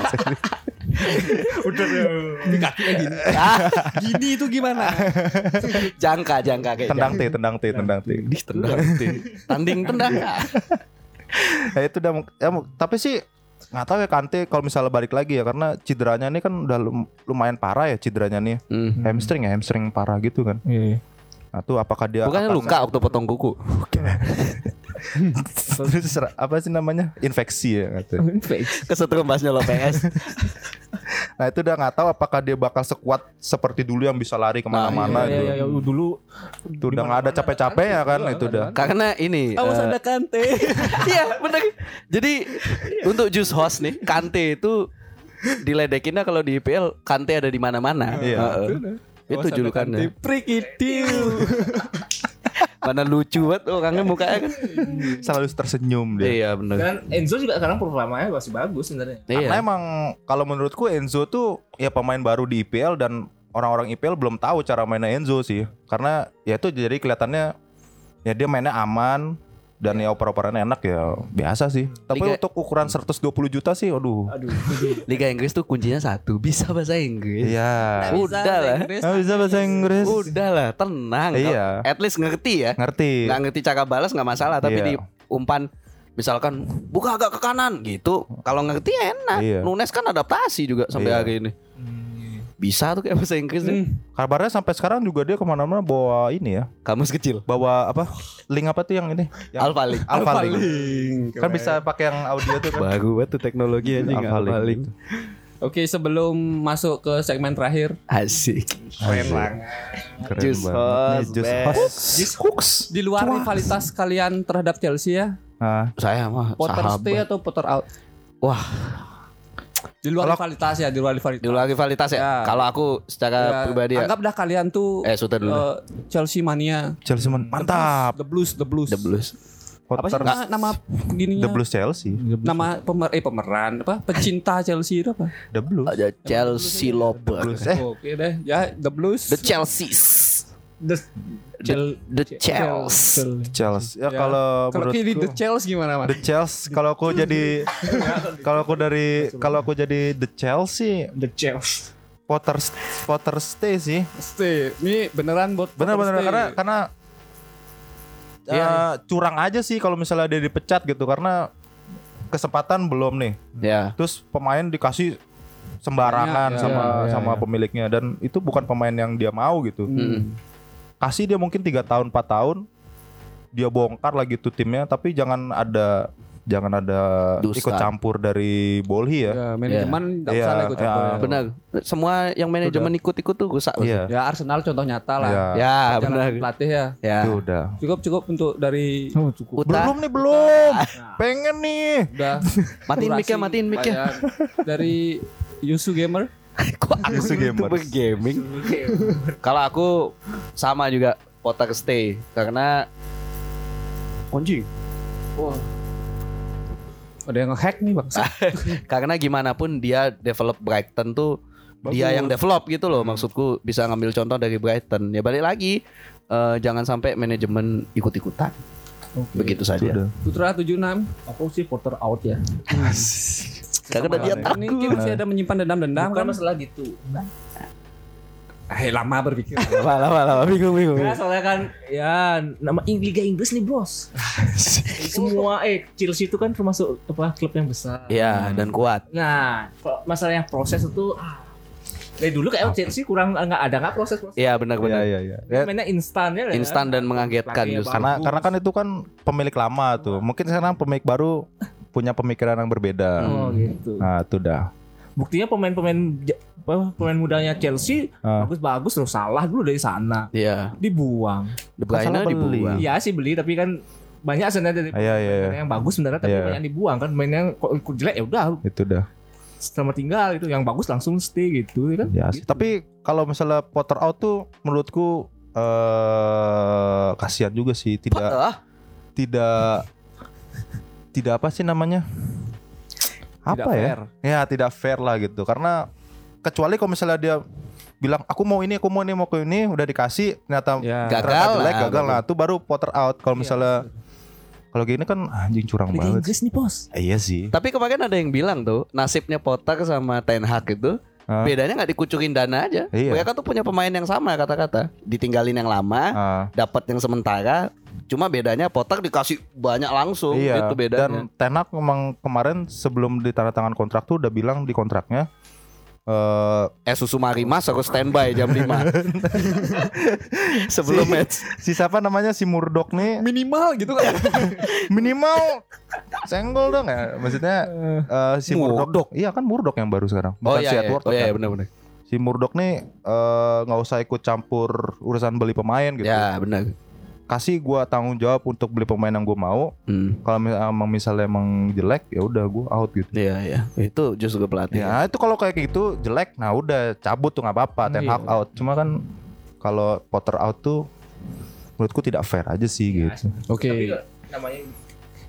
Gini itu gimana? jangka, jangka kayak tendang. T, tendang T, tendang T. Di tendang. Tanding tendang. Ya itu udah ya, tapi sih nggak tahu ya Kante kalau misalnya balik lagi ya karena cederanya ini kan udah lum- lumayan parah ya cederanya nih. Hmm. Hamstring ya, hamstring parah gitu kan. Iya. Nah, tuh apakah dia Bukannya apa- luka waktu potong kuku. Terus apa sih namanya? Infeksi ya katanya. Kesetrum bahasnya lo PS. Nah, itu udah nggak tahu apakah dia bakal sekuat seperti dulu yang bisa lari ke mana-mana Iya, itu. iya, iya, dulu Itu udah nggak ada capek-capek ya kan itu udah. Karena ini Awas eh, ada Kante. Iya bener Jadi untuk Juice Host nih Kante itu Diledekinnya kalau di IPL Kante ada di mana-mana Iya. Heeh. Itu julukannya Prikitiu. Mana lucu banget orangnya mukanya kan Selalu tersenyum dia. Iya bener Dan Enzo juga sekarang performanya masih bagus sebenarnya. Karena Iya emang kalau menurutku Enzo tuh ya pemain baru di IPL dan orang-orang IPL belum tahu cara mainnya Enzo sih. Karena ya itu jadi kelihatannya ya dia mainnya aman dan ya oper-operannya enak ya biasa sih. Tapi Liga- untuk ukuran 120 juta sih aduh. Aduh. Liga Inggris tuh kuncinya satu Bisa bahasa Inggris Iya. Udah lah Nggak bisa bahasa Inggris. Udah lah tenang Iya. At least ngerti ya Ngerti. Nggak ngerti cara balas nggak masalah Tapi Iya. di umpan Misalkan buka agak ke kanan gitu Kalau ngerti enak Iya. Nunes kan adaptasi juga sampai Iya. hari ini Bisa tuh kayak bahasa Inggris nih. Kabarnya sampai sekarang juga dia ke mana-mana bawa ini ya, Kamus kecil. bawa apa? Link apa tuh yang ini? Yang Alpha Link. Alpha Link. Link. Kan bisa pakai yang audio tuh kan. Bagus banget tuh teknologi anjing Alpha Alpha Link Link. Oke, sebelum masuk ke segmen terakhir, Asik. Keren banget. Keren Just banget. Host, Just. Host. Just Hooks. di luar rivalitas kalian terhadap Chelsea ya, Nah, Saya mah Potter stay sahabat. atau Potter out? Wah, Di luar Kalau- rivalitas ya, di luar rivalitas. di luar rivalitas ya. Ya. Kalau aku secara Ya, pribadi ya. Anggaplah kalian tuh Eh, sudah dulu. eh, Chelsea mania. Chelsea men- mantap. The Blues, The Blues. The Blues. Apa sih Potter nama, nama gininya? The Blues Chelsea. Nama pemer eh pemeran apa? Pecinta Chelsea itu apa? The Blues. Ada Chelsea Lover. Blues. Eh, Oke deh, ya The Blues. The Chelseas. The The, the Chelsea. Chelsea. Ya, Ya. kalau Kalau ini The Chelsea gimana, Mas? The Chelsea kalau aku jadi kalau aku dari kalau aku jadi The Chelsea The Chelsea. Potter Potter stay sih. Stay. Ini beneran buat Benar-benar Potter stay. karena karena Iya. eh, curang aja sih kalau misalnya dia dipecat gitu karena kesempatan belum nih. Ya. Terus pemain dikasih sembarangan Banyak, ya. sama Ya, ya, sama ya. pemiliknya dan itu bukan pemain yang dia mau gitu. Mm. Kasih dia mungkin tiga tahun 4 tahun dia bongkar lagi tuh timnya tapi jangan ada jangan ada Dusta. ikut campur dari Bolhi ya. Ya, manajemen nggak Iya, usah lah ikut iya. campur. Benar. Semua yang manajemen ikut-ikut tuh rusak. Iya. Ya Arsenal contoh nyata lah. Iya. Ya, Jangan benar. Pelatih ya. Ya. Itu udah. Cukup cukup untuk dari Oh, cukup. Uta. Belum nih belum. Pengen nih. udah Matiin durasi mic-nya, matiin mic-nya. bayar. Dari Yusu Gamer. Kok aku Yusu Gamers. YouTuber gaming? Kalau aku sama juga Potter stay karena anjing. Ada yang ngehack nih bang. Karena gimana pun dia develop Brighton tuh dia yang develop gitu loh maksudku bisa ngambil contoh dari Brighton. Ya balik lagi eh, jangan sampai manajemen ikut-ikutan. Begitu saja. Sudah. Putra 76. Aku sih Porter out ya. Karena dia Ini mungkin masih ada menyimpan dendam-dendam Bukan kan. masalah gitu. Eh lama berpikir. lama lama lama bingung bingung. Ya soalnya kan ya nama Liga Inggris nih bos. Semua eh Chelsea itu kan termasuk apa klub yang besar. Iya dan kuat. Nah masalahnya proses itu ah, dari dulu kayak Chelsea kurang nggak ada nggak proses proses. Iya benar Iya benar. iya iya. Ya, Mainnya instan ya. Instan dan mengagetkan justru. karena karena kan itu kan pemilik lama tuh. Mungkin sekarang pemilik baru punya pemikiran yang berbeda. Oh gitu. Nah, itu dah. Buktinya pemain-pemain pemain mudanya Chelsea Ah. bagus-bagus terus salah dulu dari sana Iya. dibuang. De Bruyne Masalah beli. dibuang. Iya sih beli tapi kan banyak sebenarnya dari Iya iya iya. pemain yang bagus sebenarnya tapi Iya. banyak dibuang kan kok kok jelek ya udah Itu dah. sama tinggal itu yang bagus langsung stay gitu ya kan. Ya, sih. tapi kalau misalnya Potter out tuh menurutku eh kasihan juga sih tidak Ah, tidak tidak apa sih namanya? apa Tidak ya? fair. Ya tidak fair lah gitu. Karena kecuali kalau misalnya dia bilang aku mau ini, aku mau ini, mau ke ini, udah dikasih ternyata Ya. Gagal ternyata jelek, lah, gagal lah. Itu baru Potter out. Kalau misalnya kalau gini kan anjing curang Liga banget. Inggris nih bos. Eh, iya sih. Tapi kemarin ada yang bilang tuh nasibnya Potter sama Ten Hag itu Ah. bedanya nggak dikucurin dana aja. Iya. Mereka tuh punya pemain yang sama kata-kata. Ditinggalin yang lama, Ah, dapat yang sementara. Cuma bedanya Potter dikasih banyak langsung iya. itu bedanya. Dan Tenak memang kemarin sebelum ditandatangan kontrak tuh udah bilang di kontraknya eh eh susu Marimas harus standby jam 5 Sebelum Si- match. si siapa namanya si Murdoch nih Minimal gitu kan. minimal senggol dong ya maksudnya eh, si Murdoch Murdoch. iya kan Murdoch yang baru sekarang Oh bukan iya, si iya. Oh iya, kan. iya benar-benar. si Murdoch nih eh, nggak usah ikut campur urusan beli pemain gitu Ya benar. Kasih gua tanggung jawab untuk beli pemain yang gua mau Hmm. kalau emang misalnya emang jelek ya udah gua out gitu Iya iya. Itu justru pelatih. ya itu kalau kayak gitu jelek nah udah cabut tuh nggak apa-apa Ten Iya. Hag out cuma kan kalau Potter out tuh menurutku tidak fair aja sih gitu Oke. namanya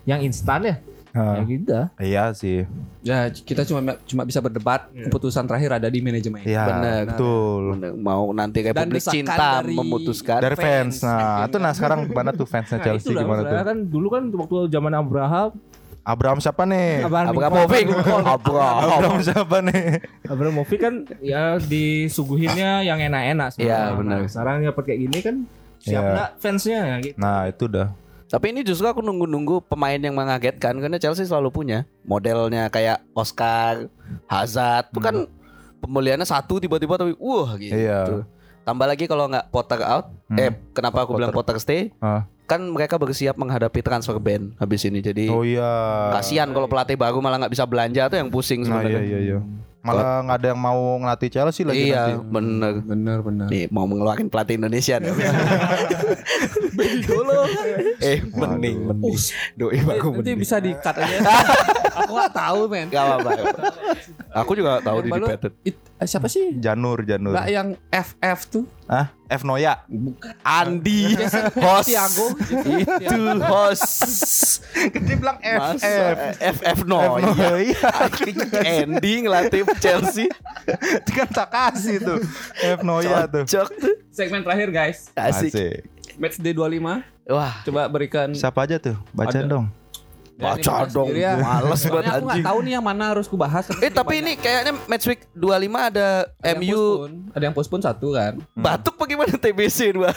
yang instan ya. Ah, Ya gitu. iya sih Ya kita cuma cuma bisa berdebat. Iya. Keputusan terakhir ada di manajemen. Iya Benar. betul Benar. Mau nanti Dan Republik desakan Cinta dari- memutuskan. dari fans. fans. Nah, itu nah sekarang gimana tuh fansnya Nah, Chelsea itulah, gimana tuh? kan dulu kan waktu zaman Abraham, Abraham siapa nih? Abramovich. Abraham. Abraham siapa nih? Abramovich kan ya disuguhinnya yang enak-enak. Iya, benar. Nah, sekarang ya kayak gini kan siap Iya. nggak fansnya ya gitu. Nah, itu dah. Tapi ini justru aku nunggu-nunggu pemain yang mengagetkan karena Chelsea selalu punya modelnya kayak Oscar, Hazard, itu kan pembeliannya satu tiba-tiba tapi wah gitu. Iya. Tambah lagi kalau nggak Potter out, Hmm. eh kenapa aku bilang Potter stay? Ah. Kan mereka bersiap menghadapi transfer ban habis ini. Jadi Oh iya. kasihan kalau pelatih baru malah nggak bisa belanja tuh yang pusing Nah, sebenarnya. iya iya iya. Malah nggak ada yang mau ngelatih Chelsea lagi Iya, nanti. bener. Bener bener. Nih mau mengeluarkan pelatih Indonesia nih. eh, mending, mending. Doi baru Nanti mending. bisa di cut aja. Aku gak tahu men. Gak apa-apa. Aku juga nggak tahu di Patent. eh, siapa sih? Janur, Janur. Mbak yang FF tuh. Ah, F Noya. Andi host Tiago. itu host Dia bilang Mas, FF. FF no Iya. Andy ngelatih Chelsea Itu kan tak kasih tuh. F Noya tuh. cocok tuh Segmen terakhir guys. asik Asik. Match day 25 wah Coba berikan Siapa aja tuh? Bacain Ada. dong. Baca bahas dong. ya. males buat Soalnya aku gak anjing. tahu nih yang mana harus kubahas eh tapi ini kayaknya match week 25 ada Ada yang MU postpone. Ada yang postpone satu kan? Batuk bagaimana TBC dua.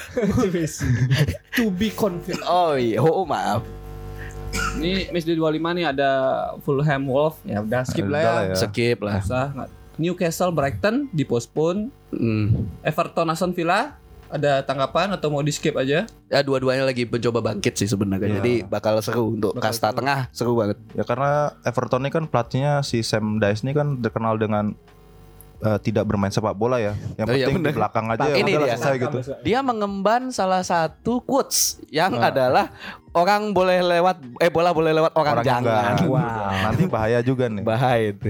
To be confirmed. Oh iya. Oh maaf. Ini match day 25 nih ada Fulham Wolf Ya udah skip lah ya, lah ya. skip lah. Usah Newcastle Brighton dipospon hmm. Everton Aston Villa Ada tanggapan atau mau di skip aja ya dua-duanya lagi mencoba bangkit sih sebenarnya Iya. jadi bakal seru untuk Bakal kasta seru. tengah seru banget Ya karena Everton ini kan pelatihnya si Sam Dyche ini kan terkenal dengan eh, tidak bermain sepak bola ya. Yang Oh, iya, penting bener. di belakang aja Ini udah dia. selesai gitu. dia mengemban salah satu quotes yang Ah. adalah orang boleh lewat eh bola boleh lewat orang, Orangnya jangan enggak. Wow. Nanti bahaya juga nih. bahaya itu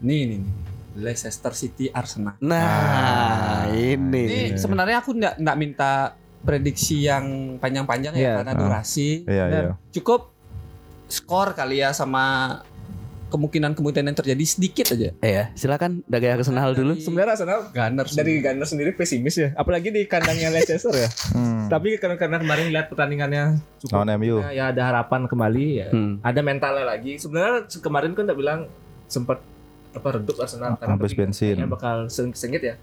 Nih nih nih. Leicester City Arsenal nah Ini ini sebenarnya aku nggak nggak minta prediksi yang panjang-panjang ya Iya. karena Ah. durasi Iya, dan iya. cukup skor kali ya sama kemungkinan-kemungkinan yang terjadi sedikit aja. ya silakan dari Arsenal dulu Sebenarnya Arsenal Gunners dari Gunner sendiri pesimis ya, apalagi di kandangnya Leicester ya. Hmm. Tapi karena, karena kemarin lihat pertandingannya cukup MU. ya ada harapan kembali ya. Hmm. Ada mentalnya lagi. Sebenarnya se- kemarin kan udah bilang sempat apa redup Arsenal karena Habis bensin. kayaknya bakal seng- sengit ya.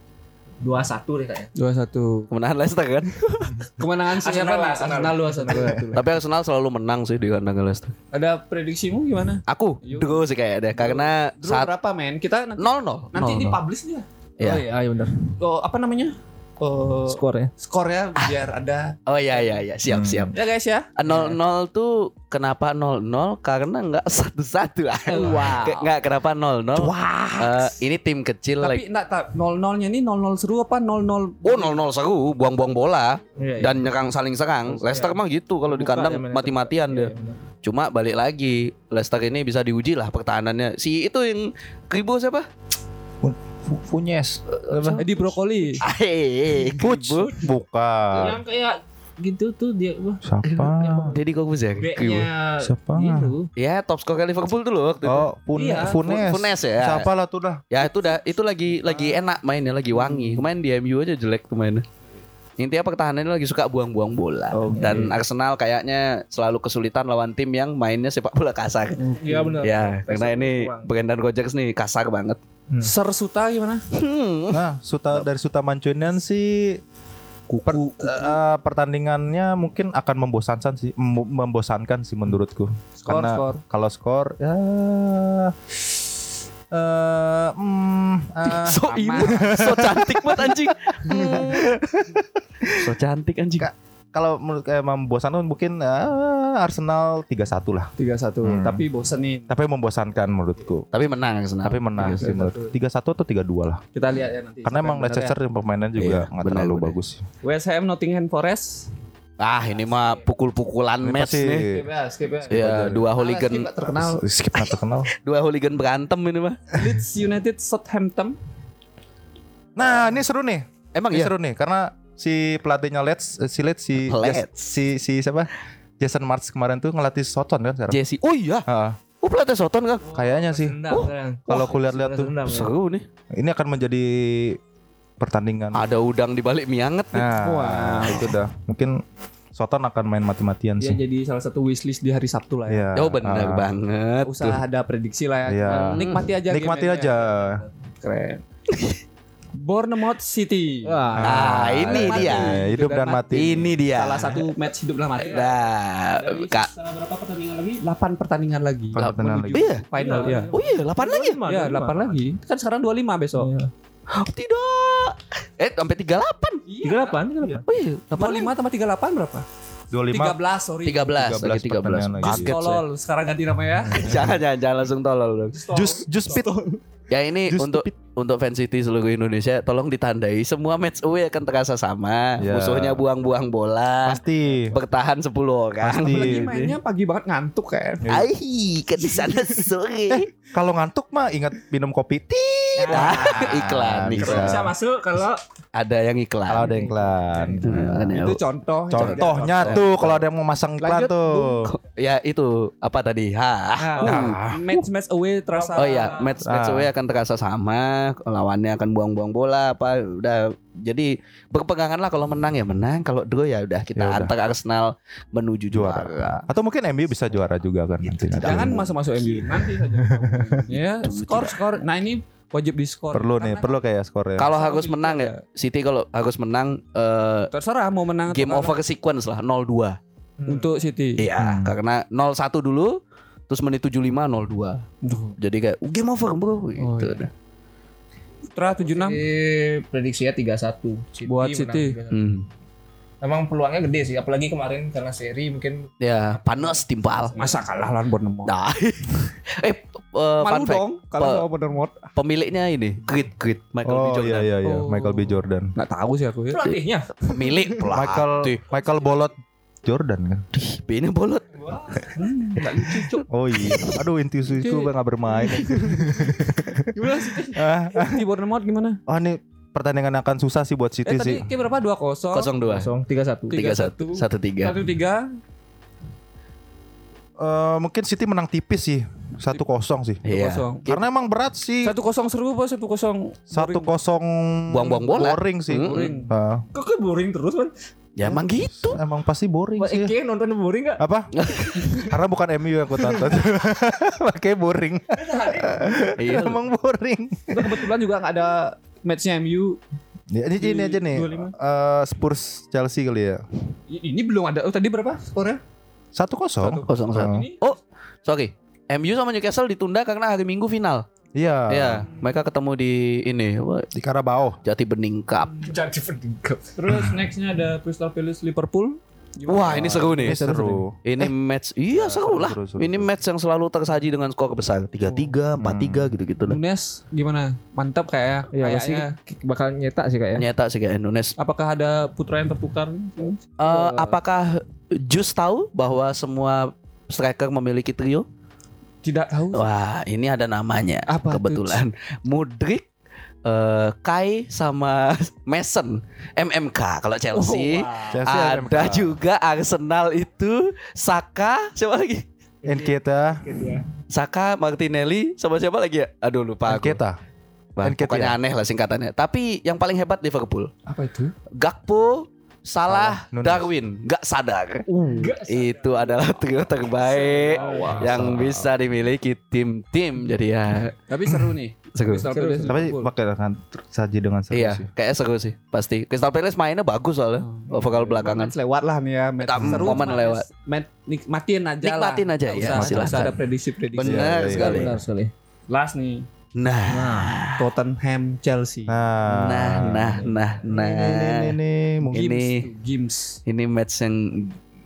2-1 deh kayaknya. Dua satu. kemenangan Leicester kan Kemenangan siapa Arsenal? Arsenal. Arsenal lu Arsenal. tapi Arsenal selalu menang sih di kandang Leicester Ada prediksimu gimana? aku draw sih kayak deh karena saat berapa men? Kita nanti, nol nol nanti di publish nih. Iya. Oh iya. Ayo benar. Oh, apa namanya? Oh, Skor ya. skornya biar ada. oh iya iya iya siap Hmm. siap Ya guys ya. nol nol tuh kenapa nol nol karena nggak satu satu Wow. nggak kenapa nol nol Eh, ini tim kecil like Tapi enggak tak 0-0-nya ini 0-0 seru apa 0-0 Oh 0-0 seru, buang-buang bola Iya, iya. dan nyerang saling serang. Leicester mah gitu kalau di kandang ya, mati-matian Iya, dia. iya. Cuma balik lagi, Leicester ini bisa diuji lah pertahanannya. Si itu yang Kribo siapa? Funyes. Eh, di brokoli. Puch. Bukan. Yang kayak gitu tuh dia wah Siapa? Deddy Corbuzier. backnya Siapa? gitu. Ya top skor Liverpool tuh loh waktu itu. Oh, Pun Iya, Funes. Funes ya. Siapa lah tuh dah? Ya itu dah itu lagi lagi enak mainnya, lagi wangi. Kemarin di MU aja jelek tuh mainnya. Intinya pertahanannya lagi suka buang-buang bola. Dan Arsenal kayaknya selalu kesulitan lawan tim yang mainnya sepak bola kasar. Iya benar. Ya, karena ini. Brendan Rodgers nih kasar banget. Ser Suta gimana? Nah, Suta dari Suta Mancunian sih per- eh, pertandingannya mungkin akan membosankan sih mem- membosankan sih menurutku. Skor, Karena skor. kalau skor ya eh mm, eh, So imut, so cantik banget anjing. Hmm. so cantik anjing. Ka- kalau menurut kayak membosankan mungkin eh, Arsenal 3-1 lah. 3-1 Hmm. tapi bosenin. Tapi membosankan menurutku. Tapi menang Arsenal. Tapi menang sih menurut 3-1 atau 3-2 lah. Kita lihat ya nanti. Karena emang Leicester yang permainannya juga Iya, nggak benar, terlalu benar. bagus. ya. West Ham Nottingham Forest. Ah, ini mah pukul-pukulan match pasti nih. ya, skip ya. Ya, dua Ah, hooligan skip terkenal. skip terkenal. dua hooligan berantem ini mah. Leeds United Southampton. Nah, ini seru nih. Emang Ini ya? seru nih karena si pelatihnya Leeds, eh, si Leeds si Leeds. si si siapa? Jason Martz kemarin tuh ngelatih Soton kan sekarang. Jesse. Oh iya. Ah, Oh pelatih Soton kan? kayaknya sih. Sekarang. Kalau aku lihat-lihat tuh ya. Seru nih. ini akan menjadi pertandingan. Ada udang di balik mie anget nih. Nah, Wah. itu dah. Mungkin Soton akan main mati-matian sih. jadi salah satu wishlist di hari Sabtu lah ya. Iya. Oh benar ah. banget. Usah tuh. ada prediksi lah ya. Iya. Nikmati aja. Nikmati aja. Keren. Bournemouth City. Wah, Ah, ini mati. dia. Eh, hidup dan mati. Ini dia. Salah satu match hidup lah mati. Nah, Kak. Berapa pertandingan lagi? 8 pertandingan lagi. Delapan pertandingan Menuju lagi. Iya. Final ya. Oh iya, 8 lagi. Ya, 8 lagi. Kan sekarang 25 besok. Iya. Tidak. Eh, sampai 38. Tiga delapan, tiga delapan. Oh iya, 25 tambah 38 berapa? 25 13, sorry. 13, 13 lagi 13. pertandingan lagi. Kaget saya. Tolol, sekarang ganti namanya ya. jangan, jangan, jangan langsung tolol dong. Jus Jus Pit. Ya ini Just untuk untuk fans City seluruh Indonesia tolong ditandai semua match away akan terasa sama. Ya. Musuhnya buang-buang bola. Pasti. Bertahan 10 orang. Pasti. Lagi mainnya pagi banget ngantuk kan. Ai, kan di sana sore. Kalau ngantuk mah ingat minum kopi. Tit. Ah, iklan, bisa. iklan. Bisa masuk kalau Ada yang iklan. Kalau ada iklan. Nah, Itu contoh. Contohnya tuh kalau ada yang mau masang iklan Lanjut, tuh. Ya itu apa tadi? Ha. Nah, match match away terasa. Oh iya, match match Ah. away akan terasa sama, lawannya akan buang-buang bola apa udah jadi berpegangan lah kalau menang ya menang, kalau draw ya udah kita Ya udah. antar Arsenal menuju Juara. juara. Atau mungkin MU bisa juara juga kan nanti. Jangan masuk masuk MU nanti saja. ya, skor skor. Nah ini wajib di skor. perlu nih, perlu kayak skor ya. Kalau harus gitu menang ya, City kalau harus menang eh, Terserah mau menang atau game over sequence lah 0-2. untuk City. Iya, karena 0-1 dulu terus menit 75 0-2. Duh. Jadi kayak "Uh, game over, Bro. Gitu. iya. Putra 76 prediksinya tiga satu. Buat City. Hmm. Emang peluangnya gede sih, apalagi kemarin karena seri mungkin Ya, panas timpal. masa kalah lawan Bournemouth. Nah. eh, eh, fun Malu fact. dong kalau Pe- lawan Bournemouth. Pemiliknya ini, Grit, Grit, Michael B. Oh Jordan. iya iya iya, Oh. Michael B Jordan. Nggak tahu sih aku ya. pelatihnya. Pemilik Michael pelatih. Michael Bolot Jordan kan. B-nya bolot. Hmm, nggak lucu, Cuk. Oh iya. Aduh inti itu nggak bermain. Gimana City? ah, Di Bournemouth gimana? oh ini pertandingan akan susah sih buat Eh City tadi sih. kayak berapa? 2-0. 02. Kosong tiga satu. Tiga satu, satu tiga. 1-3. Eh, mungkin City menang tipis sih. Satu kosong sih. Iya. 1-0. Karena emang berat sih. 1-0 seru apa 1-0? Satu kosong Buang-buang bola. Boring sih. Mm. Boring. Ah, Kok boring terus kan? Ya emang gitu. emang pasti boring Wah, sih. Eke nonton boring gak? Apa? Karena bukan MU yang aku tonton. Makanya boring. Iya. emang boring. Itu kebetulan juga nggak ada matchnya MU. Ya, ini, ini aja nih. 25. Eh, Spurs Chelsea kali ya. Ini belum ada. Oh tadi berapa skornya? Satu kosong. Kosong satu. Ini Oh, sorry. MU sama Newcastle ditunda karena hari Minggu final. Iya. Iya, mereka ketemu di ini apa, Di Carabao. Jati Bening Cup. Jadi peningkap. Terus nextnya ada Crystal Palace Liverpool. Wah, ini seru nih. Ini seru. Ini match iya seru lah. seru, seru, Ini seru. match yang selalu tersaji dengan skor besar 3-3, 4-3 gitu-gitu lah. Nunes gimana? Mantap kayak Ya kayaknya. bakal nyetak sih kayaknya. Nyata sih kayak Nunes. Apakah ada putra yang tertukar? Eh, apakah Jus tahu bahwa semua striker memiliki trio? Tidak tahu. Wah, ini ada namanya. Apa tuh? kebetulan. Mudrik, eh, Kai sama Mason MMK kalau Chelsea. Chelsea Ada MMK. juga Arsenal itu Saka siapa lagi? Enketa, Saka Martinelli sama siapa lagi ya? Aduh lupa aku. Enketa. Enketa pokoknya ya? aneh lah singkatannya. Tapi yang paling hebat Liverpool. Apa itu? Gakpo, Salah, Salah, Nunes. Darwin, nggak sadar. Enggak. Itu adalah trio terbaik Wow. yang bisa dimiliki tim-tim. Jadi ya Tapi seru nih. seru. Seru, Tapi pakai dengan saji dengan seru Iya, sih. kayaknya seru sih, pasti. Crystal Palace mainnya bagus soalnya, overall belakangan. Match lewat lah nih ya. Match seru. momen lewat. match nikmatin aja lah. Nikmatin aja, ya, usah ada prediksi-prediksi. Benar Iya, iya, sekali. Benar sekali. Last nih. Nah, Tottenham Chelsea. Nah, nah, nah, nah, nah. Ini, ini, ini, mungkin Ini- Games. Ini match yang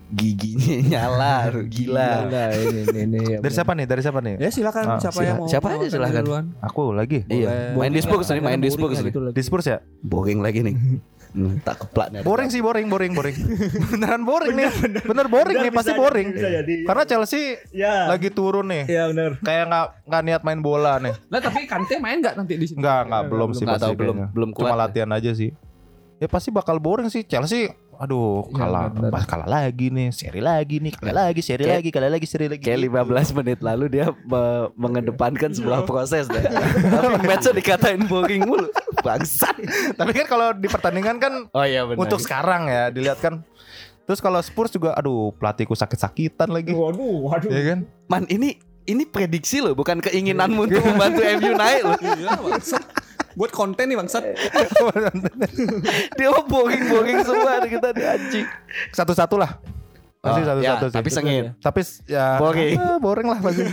giginya nyala, gila. Gila, ini ini ini. ya dari siapa nih? Dari siapa nih? Ya silakan Ah, siapa sila- yang mau. siapa aja silakan. duluan. Aku lagi. Iya, main di Spurs nih, main di Spurs. Di Spurs ya? Boring lagi nih. Hmm, tak keplak nih. Boring sih, boring, boring, boring. Beneran boring nih. Bener boring nih, pasti boring. Karena Chelsea Ya. lagi turun nih. Ya benar. Kayak nggak nggak niat main bola nih. Lah tapi Kante main nggak nanti di sini? Enggak, enggak belum sih Nggak pasti tahu, belum- belum Cuma kuat. latihan aja sih. Ya pasti bakal boring sih Chelsea. Aduh, Ya, kalah, pas kalah lagi nih, seri lagi nih, kalah lagi, seri Kayak- lagi, kalah lagi, seri lagi. Kayak 15 menit lalu dia me- mengedepankan sebuah proses deh. Tapi matchnya dikatain boring mulu. Bangsat. Tapi kan kalau di pertandingan kan Oh iya benar. untuk sekarang ya dilihat kan. Terus kalau Spurs juga, aduh pelatihku sakit-sakitan lagi, Waduh, waduh. ya kan? Man ini ini prediksi loh, bukan keinginanmu untuk membantu MU naik loh. Iya, bangsat. Buat konten nih bangsat. Dia mah boring-boring semua kita di anjing. Satu-satu lah. Pasti Oh, satu-satu ya, sih. tapi sengit. Tapi ya Boring. ah, boring lah pasti.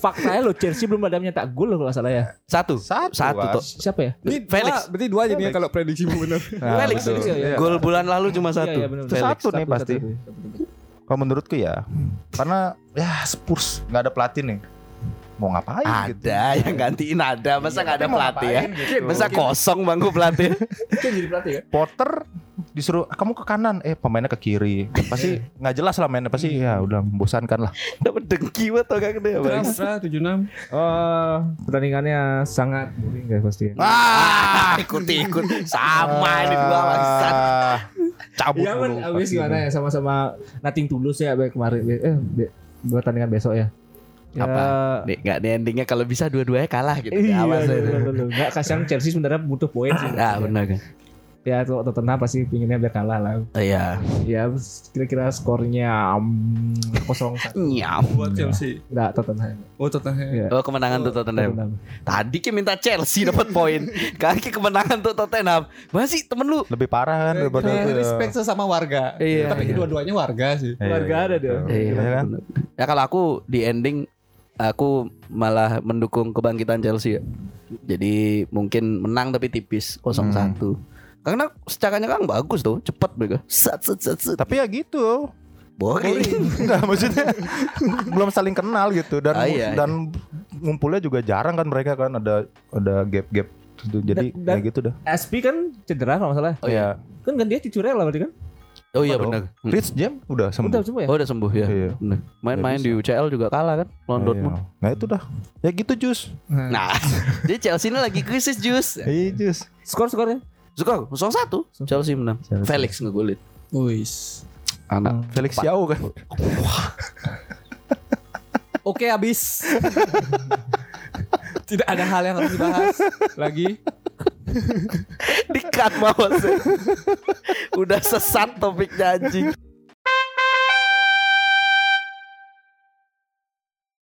Faktanya lo Chelsea belum ada nyetak gol loh kalau salah ya. Satu. Satu, Satu tuh. Siapa ya? Ini Felix. dua, berarti dua aja nih ya kalau prediksimu benar. Nah, Felix. betul. Felix, ya, ya. Iya. Gol bulan lalu cuma satu. Iya, iya, benar. Itu satu nih pasti. Kalau menurutku ya, karena ya Spurs nggak ada pelatih nih. Mau ngapain gitu? Ada yang gantiin ada, masa nggak ada pelatih ya? gitu? Masa kosong bangku pelatih? Kan jadi pelatih kan? Potter disuruh kamu ke kanan, eh pemainnya ke kiri. Pasti nggak jelas lah mainnya pasti ya udah membosankan lah. Dapat dengki banget tuh kan dia. Bang. Berapa? Tujuh enam. Oh, pertandingannya sangat boring guys pasti. ya. Ah, ikut-ikut sama ini dua bangsat. Ah, Cabut Iya kan dulu abis gimana ya sama-sama nating tulus ya baik kemarin eh buat pertandingan besok ya. Ya, Apa? Nih, nggak di endingnya kalau bisa dua-duanya kalah gitu. Iya, Awas aja. bener, bener. Nggak kasihan Chelsea sebenarnya butuh poin sih. Ah, benar kan? Ya tuh Tottenham pasti pinginnya biar kalah lah. Oh, Iya. Ya kira-kira skornya um, kosong satu. Nyam. Buat Chelsea. Enggak Tottenham. Oh Tottenham. Iya. Oh kemenangan tuh Tottenham. Tottenham. Tadi Ki minta Chelsea dapat poin. Kaki kemenangan tuh Tottenham. Masih temen lu. Lebih parah kan daripada Kita itu ya. respect sesama warga. Iya, Tapi iya. kedua-duanya warga sih. Iya, iya. ada dia. Iya Iya kan? Ya kalau aku di ending aku malah mendukung kebangkitan Chelsea ya. Jadi mungkin menang tapi tipis 0-1. Karena secara nyerang bagus tuh, cepat mereka. Sat sat sat sat. Tapi ya gitu. Boring. Enggak maksudnya belum saling kenal gitu dan Ah, iya, dan ngumpulnya juga jarang kan mereka kan ada ada gap-gap gitu. Jadi Dan- dan- kayak gitu dah. SP kan cedera kalau nggak salah. Oh iya. Kan kan dia Cicurel lah berarti kan? Oh iya benar. dong? Rich Jam udah sembuh. Udah semua ya? Oh udah sembuh ya. Iya. Main-main di UCL juga kalah kan lawan Iya. Dortmund. Nah itu dah. Ya gitu Jus. Nah, jadi Chelsea ini lagi krisis jus. Iya Jus. Skor-skornya? Skor 0-1 Chelsea menang. Chelsea. Felix ngegolin. Wis. Anak. Felix Yao kan. Oke habis. Tidak ada hal yang harus dibahas lagi. Di cut bawah Udah sesat topiknya anjing.